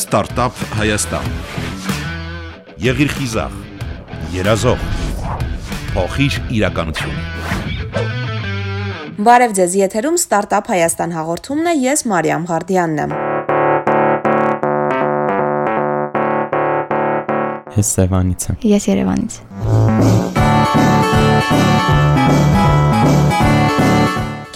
Ստարտափ Հայաստան։ Եղիր խիզախ, երազող, փոխիր իրականություն։ Բարև ձեզ, եթերում Ստարտափ Հայաստան հաղորդումն է, ես Մարիամ Ղարդյանն եմ։ Ես Սևանից եմ։ Ես Երևանից։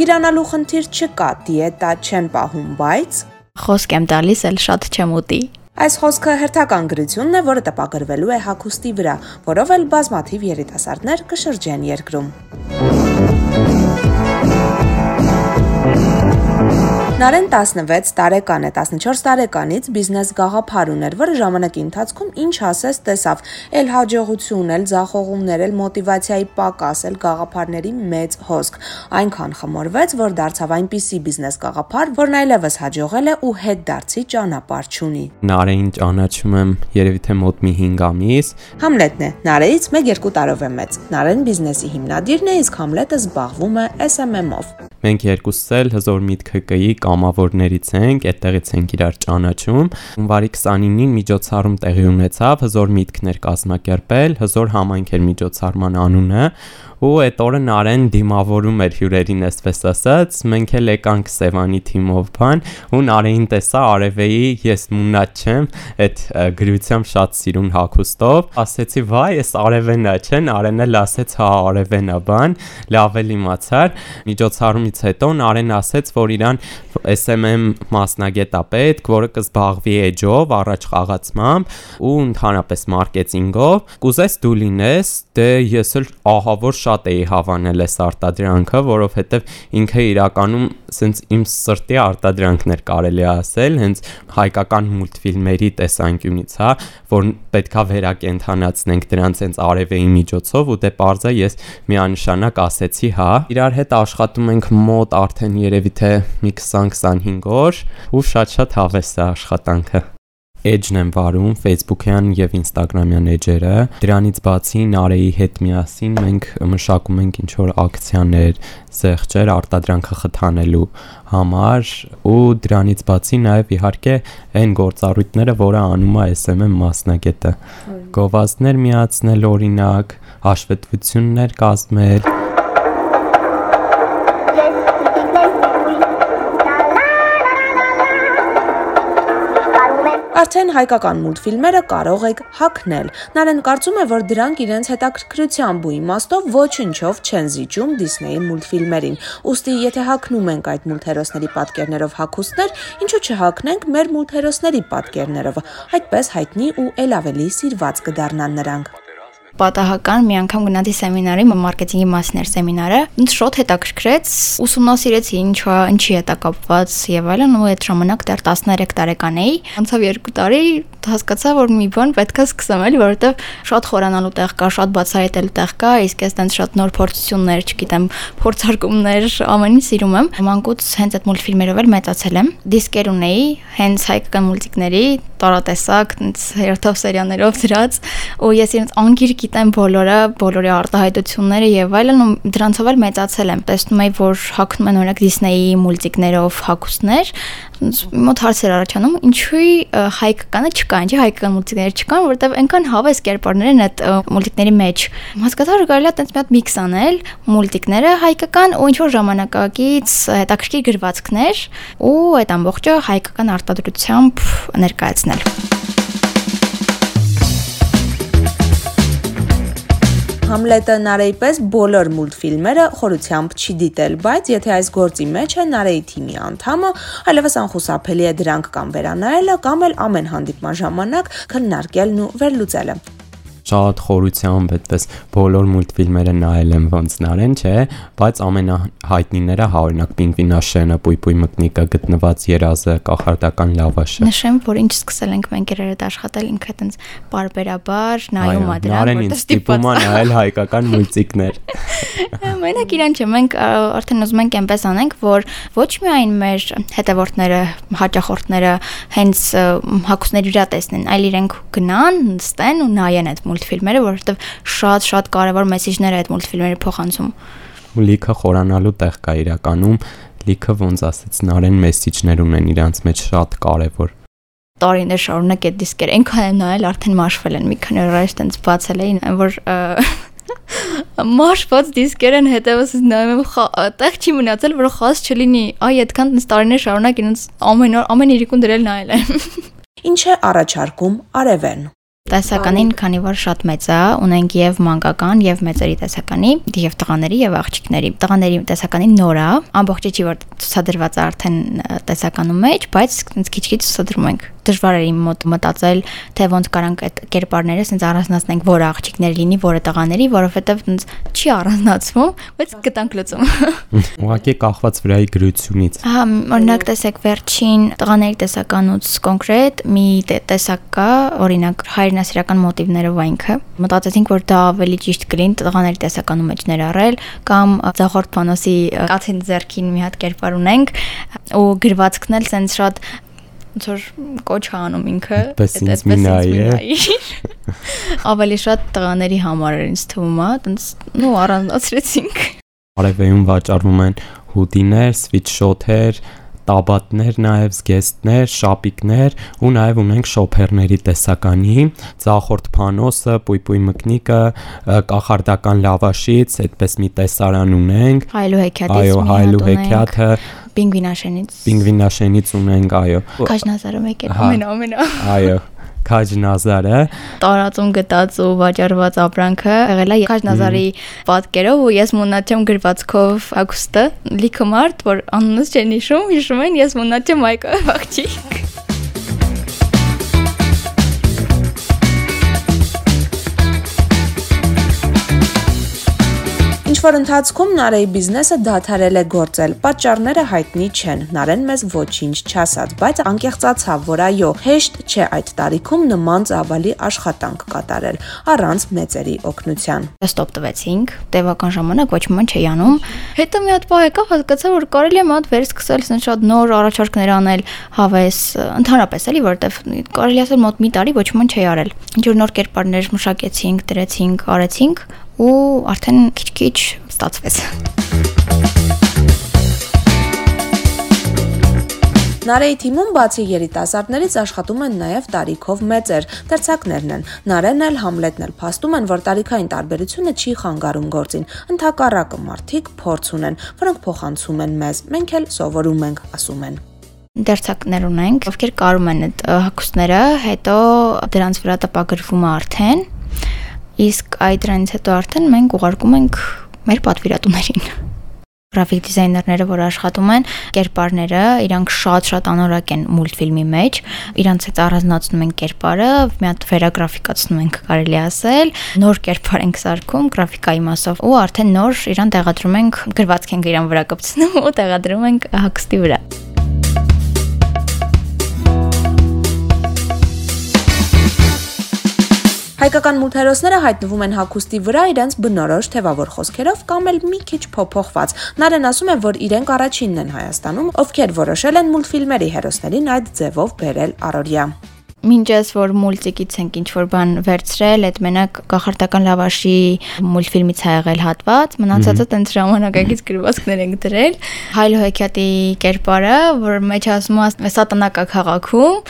Գիրանալու խնդիր չկա, դիետա չեն պահում, բայց Խոսք եմ տալիս, էլ շատ չեմ ուտի։ Այս խոսքը հերթական գրությունն է, որը տպագրվելու է հակոստի վրա, որով էլ բազմաթիվ երիտասարդներ կշրջեն երկրում։ Նարեն 16 տարեկան է, 14 տարեկանից բիզնես գաղափար ուներ, որը ժամանակի ընթացքում ինչ ասես տեսավ, էլ հաջողություն, էլ ձախողումներ, էլ մոտիվացիայի պակաս, էլ գաղափարների մեծ հոսք։ Այնքան խմորվեց, որ դարձավ այնպիսի բիզնես գաղափար, որն այլևս հաջողել է ու հետ դարձի ճանապարհ չունի։ Նարեին ճանաչում եմ երևի թե մոտ մի 5 ամիս։ Համլետն է, Նարեից 1-2 տարով է մեծ։ Նարեն բիզնեսի հիմնադիրն է, իսկ Համլետը զբաղվում է SMM-ով։ Մենք երկուսս էլ հզոր միտքը կայի կամավորներից ենք, այդտեղից ենք իրար ճանաչում։ Հունվարի 29-ին միջոցառում տեղի ունեցավ, հզոր միտքներ կազմակերպել, հզոր համայնք էր միջոցառման անունը, ու այդ օրը Նարեն դիմավորում էր հյուրերին, այսպես ասած, մենք էլ եկանք Սևանի թիմով բան, ու Նարեին տեսա Արևեի, ես մունատ չեմ, այդ գրությամբ շատ սիրուն հակոստով, ասեցի, վայ, ես Արևենա չեն, Արեն էլ ասեց, հա, Արևենա բան, լավ էլ իմացար։ Միջոցառումից հետո Նարեն ասեց, որ իրան SMM մասնագետ է պետք, որը կզբաղվի edge-ով, առաջ խաղացմամբ ու ընդհանրապես մարքեթինգով։ Կուզես դու լինես, դե ես էլ ահա որ շատ էի հավանել այս արտադրանքը, որովհետև ինքը իրականում սենց իմ սրտի արտադրանքներ կարելի ասել, հենց հայկական մուլտֆիլմերի տեսանկյունից, հա, որ պետքա վերակենդանացնենք դրանց հենց արևեի միջոցով ու դե parza ես միանշանակ ասեցի, հա, իրար հետ աշխատում ենք մոտ արդեն երևի թե մի 20-25 օր ու շատ-շատ հավես է աշխատանքը edge-ն եմ վարում Facebook-յան եւ Instagram-յան edge-երը։ Դրանից բացի Նարեի հետ միասին մենք մշակում ենք ինչ որ ակցիաներ, զեղչեր արտադրանքը խթանելու համար ու դրանից բացի նաեւ իհարկե այն գործառույթները, որը անում է SMM մասնագետը։ Գովազդներ միացնել օրինակ, հաշվետվություններ կազմել Արդեն հայկական մուլտֆիլմերը կարող եք հակնել։ Նարեն կարծում է, որ դրանք իրենց հետաքրքրությամբ ու իմաստով ոչնչով չեն զիջում Դիսնեյի մուլտֆիլմերին։ Ոստի, եթե հակնում ենք այդ մուլտհերոսների պատկերներով հակոստներ, ինչու չհակնենք մեր մուլտհերոսների պատկերներով։ Այդպես հայտնի ու ել ավելի սիրված կդառնան նրանք պատահական մի անգամ գնացի սեմինարի, մարքեթինգի մասն էր սեմինարը։ Ինձ շատ հետաքրքրեց, ուսումնասիրեցի ինչա, ինչի է կապված եւ այլն, ու այդ ժամանակ դեռ 13 տարեկան էի։ Անցավ 2 տարի, հասկացա, որ մի բան պետքա սկսեմ էլի, որովհետեւ շատ խորանալու տեղ կա, շատ բացահայտելու տեղ կա, իսկ ես տենց շատ նոր փորձություններ, չգիտեմ, փորձարկումներ ամեն ինչ սիրում եմ։ Մանկուց հենց այդ մուլտֆիլմերով էլ մեծացել եմ։ Դիսկեր ունեի, հենց հայկական մուլտիկների, տարատեսակ, տենց հերթով սերիաներով դրած, ու ես իրենց անգիր գիտեմ բոլորը, բոլորի արտահայտությունները եւ այլն ու դրանցով էլ մեծացել եմ։ Տեսնում եի, որ հակնում են օրինակ Disney-ի մուլտիկներով հակոստներ, մոտ հարցեր առաջանում, ինչու հայկականը չկա, ինչի հայկական մուլտիկներ չկան, որովհետեւ այնքան հավես կերպարներ են այդ մուլտիկների մեջ։ Հասկացա, որ կարելի է տենց մի հատ միքս անել մուլտիկները հայկական ու ինչ որ ժամանակակից հետաքրքիր գրվածքներ ու այդ ամբողջը հայկական արտադրությամբ ներկայացնել։ Համլետը Նարեի պես բոլոր մուլտֆիլմերը խորությամբ չի դիտել, բայց եթե այս գործի մեջ է Նարեի թիմի անդամը, այլևս անխուսափելի է դրանք կամ վերանայելը, կամ էլ ամեն հանդիպման ժամանակ քննարկելն ու վերլուծելը շատ խորությամբ այդպես բոլոր մուլտֆիլմերը նայել եմ ոնց նարեն, չէ, բայց ամենահայտնիները հա օրինակ Պինգվինաշենը, Պույպույ մկնիկը գտնված երազը, կախարդական լավաշը։ Նշեմ, որ ինչ սկսել ենք մենք երերդ աշխատել ինքը այտենց բարբերաբար նայում ա դրան, որտեղ ստիպում ա նայել հայկական մուլտիկներ։ Մենակ իրան չէ, մենք արդեն ուզում ենք այնպես անենք, որ ոչ միայն մեր հետևորդները, հաճախորդները հենց հակուսների վրա տեսնեն, այլ իրենք գնան, նստեն ու նայեն այդ մուլտֆիլմերը, որովհետև շատ-շատ կարևոր մեսեջներ է այդ մուլտֆիլմերի փոխանցում։ Ու լիքը խորանալու տեղ կա իրականում, լիքը ոնց ասեց Նարեն մեսեջներ ունեն իրանց մեջ շատ կարևոր տարիներ շարունակ այդ դիսկերը այնքան են նայել, արդեն մաշվել են։ Մի քանի օր այս տենց բացել էին, որ մաշված դիսկեր են հետևս նայում եմ տեղ չի մնացել որ խաս չլինի այ այդքան տարիներ շարունակ ինձ ամեն օր ամեն իրիկուն դրել նայել եմ Ինչ է առաջարկում Արևեն Տեսականին, քանի որ շատ մեծ է, ունենք եւ մանկական եւ մեծերի տեսականի, եւ տղաների եւ աղջիկների։ Տղաների տեսականին նոր է, ամբողջը չի որ ցուցադրված արդեն տեսականում մեջ, բայց քիչ-քիչ ցուցադրում ենք դժվար էր իմ մոտ մտածել, թե ոնց կարանք այդ կերպարները ասենց առանձնացնենք, որը աղջիկներ լինի, որը տղաների, որովհետև ասենց չի առանձնացվում, բայց գտանք լուծում։ Ուղղակի կախված վրայի գրությունից։ Հա, օրինակ տեսեք վերջին տղաների տեսականուց կոնկրետ մի տեսակ կա, օրինակ հայրենասիրական մոտիվներով այնքը։ Մտածեցինք, որ դա ավելի ճիշտ կլինի տղաների տեսականու մեջ ներառել կամ Զախորդ Փանոսի կաթին ձերքին մի հատ կերպար ունենք ու գրվածքն էլ սենց շատ ոնց որ կոչ անում ինքը այդպես մի նայի ավելի շատ տղաների համար էր ինձ թվում է տենց նո առանձնացրեցինք արևեյում վաճառվում են հուդիներ, սվիթշոթեր, տաբատներ, նաև զգեստներ, շապիկներ ու նաև ունենք շոփերների տեսականի, ցախորդ փանոսը, պույպույ մկնիկը, կախարդական լավաշից, այդպես մի տեսարան ունենք։ Հայլու հեքիաթից այո, հայլու հեքիաթը Պինգվինաշենից։ Պինգվինաշենից ունենք, այո։ Քաջնազարը մեկ է ամենա ամենա։ Այո Քաջնազարը տարածում գտած ու վաճառված ապրանքը եղել է Քաջնազարի պատկերով ու ես մոնաչեմ գրվածքով ակուստը լիքը մարդ որ անունս չեն հիշում հիշում են ես մոնաչեմ Մայկը աղջիկ որ ընթացքում Նարեի բիզնեսը դադարել է գործել։ Պատճառները հայտնի չեն։ Նարեն մեզ ոչինչ չասաց, բայց անկեղծացավ, որ այո, հեշտ չէ այդ տարիքում նման ծավալի աշխատանք կատարել առանց մեծերի օգնության։ Ստոպ տվեցինք, տևական ժամանակ ոչ ոք չի անում։ Հետո մի հատ պահ եկավ, հասկացա, որ կարելի է մատ վերսկսել ասեն շատ նոր առաջարկներ անել հավես, ընդհանրապես էլի, որովհետև կարելի ասել մոտ մի տարի ոչ ոք չի արել։ Ինչ որ նոր կերպարներ մշակեցինք, դրեցինք, արեցինք, ու արդեն քիչ-քիչ ստացվեց։ Նարեի թիմում բացի երիտասարդներից աշխատում են նաև տարիքով մեծեր, դերցակներն են։ Նարեն էլ Համլետն էլ փաստում են, որ տարիքային տարբերությունը չի խանգարում գործին։ Ընթակառակը մարդիկ փորձ ունեն, որոնք փոխանցում են մեզ։ Մենք էլ սովորում ենք, ասում են դերցակներ ունենք, ովքեր կարում են այդ հակոստները, հետո դրանց վրա տպագրվում է արդեն Իսկ այդ դրանից հետո արդեն մենք ուղարկում ենք մեր պատվիրատուներին գրաֆիկ դիզայներները, որ աշխատում են, կերպարները, իրանք շատ-շատ անորակ են մուլտֆիլմի մեջ, իրանց հետ առանձնացնում են կերպարը, մի հատ վերագրաֆիկացնում ենք, կարելի ասել, նոր կերպար ենք սարքում գրաֆիկայի մասով ու արդեն նոր իրան տեղադրում ենք, գրվածք ենք իրան վրա կպցնում ու տեղադրում ենք հակստի վրա։ Հայկական մուլտհերոսները հայտնվում են հագուստի վրա իրենց բնորոշ թևավոր խոսքերով կամ էլ մի քիչ փոփոխված։ Նարեն ասում է, որ իրենք առաջինն են Հայաստանում, ովքեր որոշել են մուլտֆիլմերի հերոսներին այդ ձևով բերել առօրյա մինչես որ մուլտիկից ենք ինչ որ բան վերցրել, այդ մենակ կախարդական լավաշի մուլտֆիլմից ա եղել հատված, մնացածը տենց ժամանակակից գրվածքներ ենք դրել։ Հայլո հեքիաթի կերպարը, որ մեջ ասում է սատանա կա քաղաքում,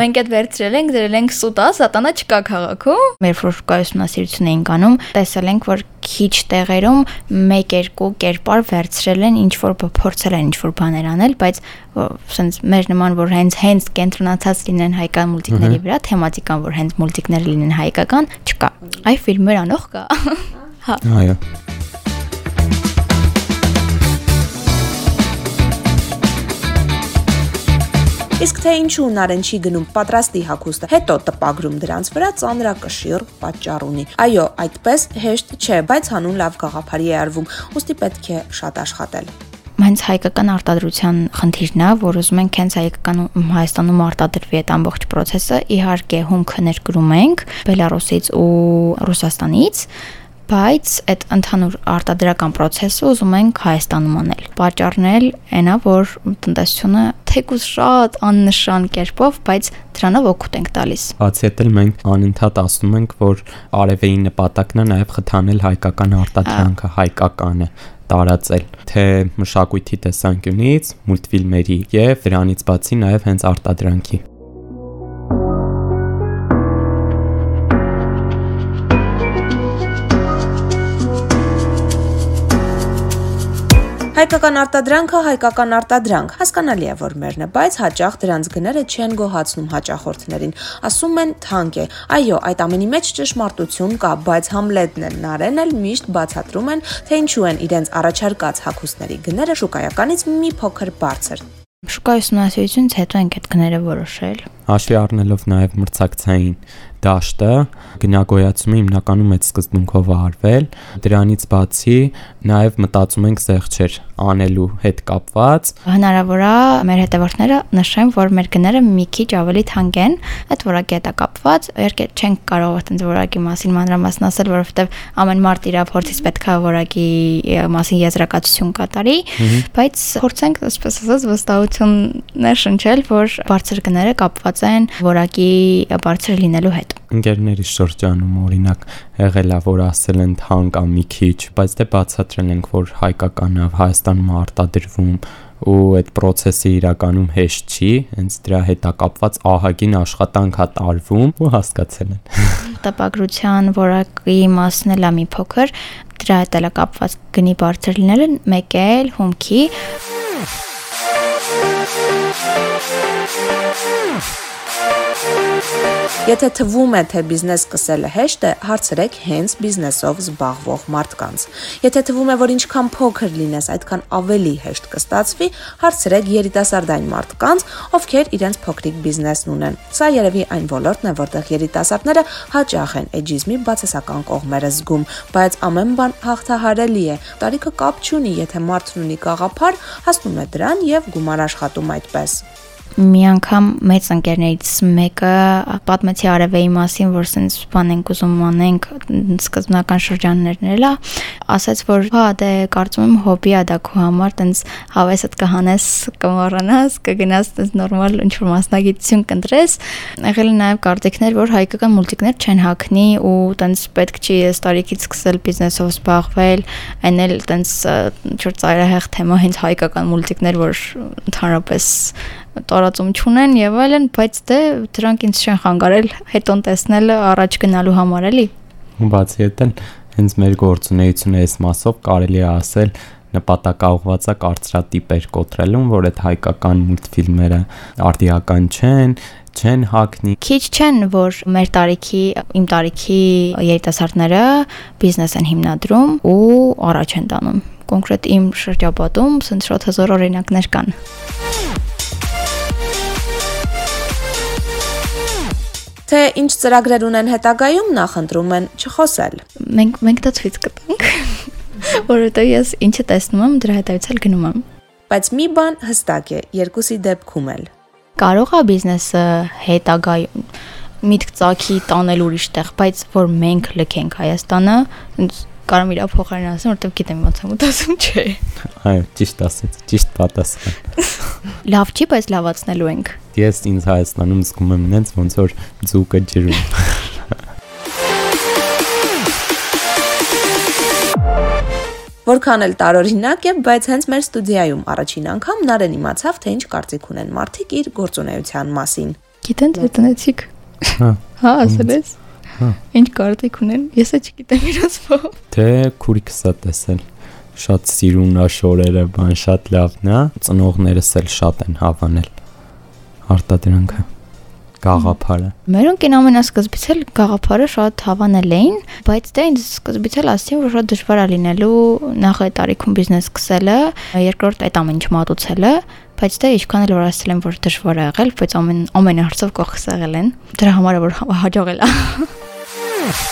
մենք այդ վերցրել ենք, դրել ենք սուտա, սատանա չկա քաղաքում։ Մեր ֆրոշկայությունասիրություն էինք անում, տեսել ենք, որ քիչ տեղերում 1-2 կերպար վերցրել են, ինչ որ փորձել են ինչ որ բաներ անել, բայց ասենց մեր նման որ հենց հենց կենտրոնացած լինեն հայկական մուլտիկների վրա, թեմատիկան որ հենց մուլտիկներ լինեն հայկական, չկա։ Այ ֆիլմեր անող կա։ Հա։ Այո։ Իսկ թե ինչու Նարեն չի գնում պատրաստի հագուստը, հետո տպագրում դրանց վրա ծանրակշիռ պատճառ ունի։ Այո, այդպես հեշտ չէ, բայց հանուն լավ գաղափարի է արվում, ուստի պետք է շատ աշխատել հենց հայկական արտադրության խնդիրն է, որ ուզում ենք հենց հայկական Հայաստանում արտադրվի այդ ամբողջ process-ը։ Իհարկե հումքը ներկրում ենք Բելարուսից ու Ռուսաստանից, բայց այդ ընդհանուր արտադրական process-ը ուզում ենք Հայաստանում անել։ Պատճառն էլ այնա, որ տնտեսությունը թեկուզ շատ աննշան կերպով, բայց դրանով օգուտ ենք տալիս։ Բացի այդ էլ մենք անընդհատ ասում ենք, որ արևեի նպատակն է նաև խթանել հայկական արտադրանքը, հայկականը տարածել թե մշակույթի տեսանկյունից, մուլտֆիլմերի եւ դրանից բացի նաև հենց արտադրանքի Հայկական արտադրանքը հայկական արտադրանք։ Հասկանալի է, որ մերն է, բայց հաճախ դրանց գները չեն գոհացնում հաճախորդներին։ Ասում են թանկ է։ Այո, այդ ամենի մեջ ճշմարտություն կա, բայց Համլետն էլ Նարեն էլ միշտ բացատրում են, թե ինչու են իրենց առաջարկած հագուստների գները շուկայականից մի փոքր բարձր։ Շուկայի ուսումնասիրությունից հետո ենք այդ գները որոշել։ Հաշվի առնելով նաև մրցակցային դաշտը գնագոյացումը հիմնականում այդ սկզբունքով արվել դրանից բացի նաև մտածում ենք զեղչեր անելու հետ կապված հնարավոր է մեր հետևորդները նշեն որ մեր գները մի քիչ ավելի թանկ են այդ որակի հետ է կապված իհարկե չենք կարող այդպես որակի մասին մանրամասն ասել որովհետև ամեն մարդ իր փորձից պետքա որակի մասին եզրակացություն կատարի բայց փորձենք այսպես ասած վստահություններ շնչել որ բարձր գները կապված են որակի բարձր լինելու հետ ընկերների շրջանում օրինակ եղել է որ ասել են թանկա մի քիչ, բայց դե բացատրել ենք որ հայկականը Հայաստանում արտադրվում ու այդ process-ը իրականում հեշտ չի, հենց դրա հետ է կապված ահագին աշխատանք է տարվում ու հասկացել են։ Տպագրության որակի մասն էլ է մի փոքր, դրա հետ էլ է կապված գնի բարձր լինելը, մեկ էլ հումքի Եթե թվում է, թե բիզնես սկսելը հեշտ է, հարցրեք հենց բիզնեսով զբաղվող մարդկանց։ Եթե թվում է, որ ինչքան փոքր լինես, այդքան ավելի հեշտ կստացվի, հարցրեք երիտասարդային մարդկանց, ովքեր իրենց փոքրիկ բիզնեսն ունեն։ Սա երևի այն ոլորտն է, որտեղ երիտասարդները հաճախ են էջիզմի բացասական կողմերը զգում, բայց ամեն բան հաղթահարելի է։ Տարիքը կապ չունի, եթե մարդն ունի գաղափար, հասնում է դրան եւ գումար աշխատում այդպես մի անգամ մեծ ընկերներից մեկը պատմեցի Արևեի մասին, որ սենց բան ենք ուզում անենք սկզբնական շրջաններն էլա, ասաց որ հա դե կարծում եմ հոբի է դա քո համար, տենց հավեսդ կհանես, կմոռանաս, կգնաս տենց նորմալ ինչ որ մասնագիտություն կընտրես։ Եղել են նաև կարծիքներ, որ հայկական մուլտիկներ չեն հակնի ու տենց պետք չի այս տարիքից սկսել բիզնեսով զբաղվել, այն էլ տենց ինչ որ ծայրահեղ թեմա հենց հայկական մուլտիկներ, որ ընդհանրապես տարածում չունեն եւ այլն, բայց դե դրանք ինձ չեն խանգարել հետոն տեսնել առաջ գնալու համար էլի։ Ու բացի այդ հենց մեր գործունեությունը այս մասով կարելի է ասել նպատակաուղված է կարծրատիպեր կոտրելուն, որ այդ հայկական մուլտֆիլմերը արդիական չեն, չեն հակնի։ Քիչ չեն, որ մեր տարիքի, իմ տարիքի երիտասարդները բիզնես են հիմնադրում ու առաջ են տանում։ Կոնկրետ իմ շրջապատում շատ հզոր օրինակներ կան։ թե ինչ ծրագրեր ունեն հետագայում, նախընտրում են չխոսել։ Մենք մենք դա ցույց կտանք, որովհետեւ ես ինչը տեսնում եմ, դրա հետևից գնում եմ։ Բայց մի բան հստակ է, երկուսի դեպքում էլ։ Կարող է բիզնեսը հետագայում միտք ցակի տանել ուրիշ տեղ, բայց որ մենք լքենք Հայաստանը, կարամ իրա փոխարեն ասեմ, որովհետև գիտեմ ոնց եմ ուտասում, չէ։ Այո, ճիշտ ասեց, ճիշտ պատասխան։ Լավ չի, բայց լավացնելու ենք։ Ես ինձ Հայաստանում զգում եմ նենց ոնց որ ձուկը ջրում։ Որքան էլ տարօրինակ է, բայց հենց մեր ստուդիայում առաջին անգամ Նարեն իմացավ, թե ինչ կարծիք ունեն մարդիկ իր գործունեության մասին։ Գիտեն, թե տնեցիք։ Հա։ Հա, ասել ես։ Ինչ կարծիք ունեն։ Ես էլ չգիտեմ իրաց փոխ։ Թե քուրիկս է տեսել շատ սիրուն է շորերը, բան շատ լավն է։ Ծնողներս էլ շատ են հավանել արտադրանքը գաղափարը։ Մերոնքին ամենասկզբից էլ գաղափարը շատ հավանել էին, բայց դե ինձ սկզբից էլ ասեցին, որ շատ դժվար է լինելու նախ այդ տարիքում բիզնես սկսելը, երկրորդ այդ ամեն ինչ մատուցելը, բայց դե ինչքան էլ որ ասել են, որ դժվար է եղել, բայց ամեն ամեն հարցով կողքս եղել են։ Դրա համար է որ հաջողել է։ We'll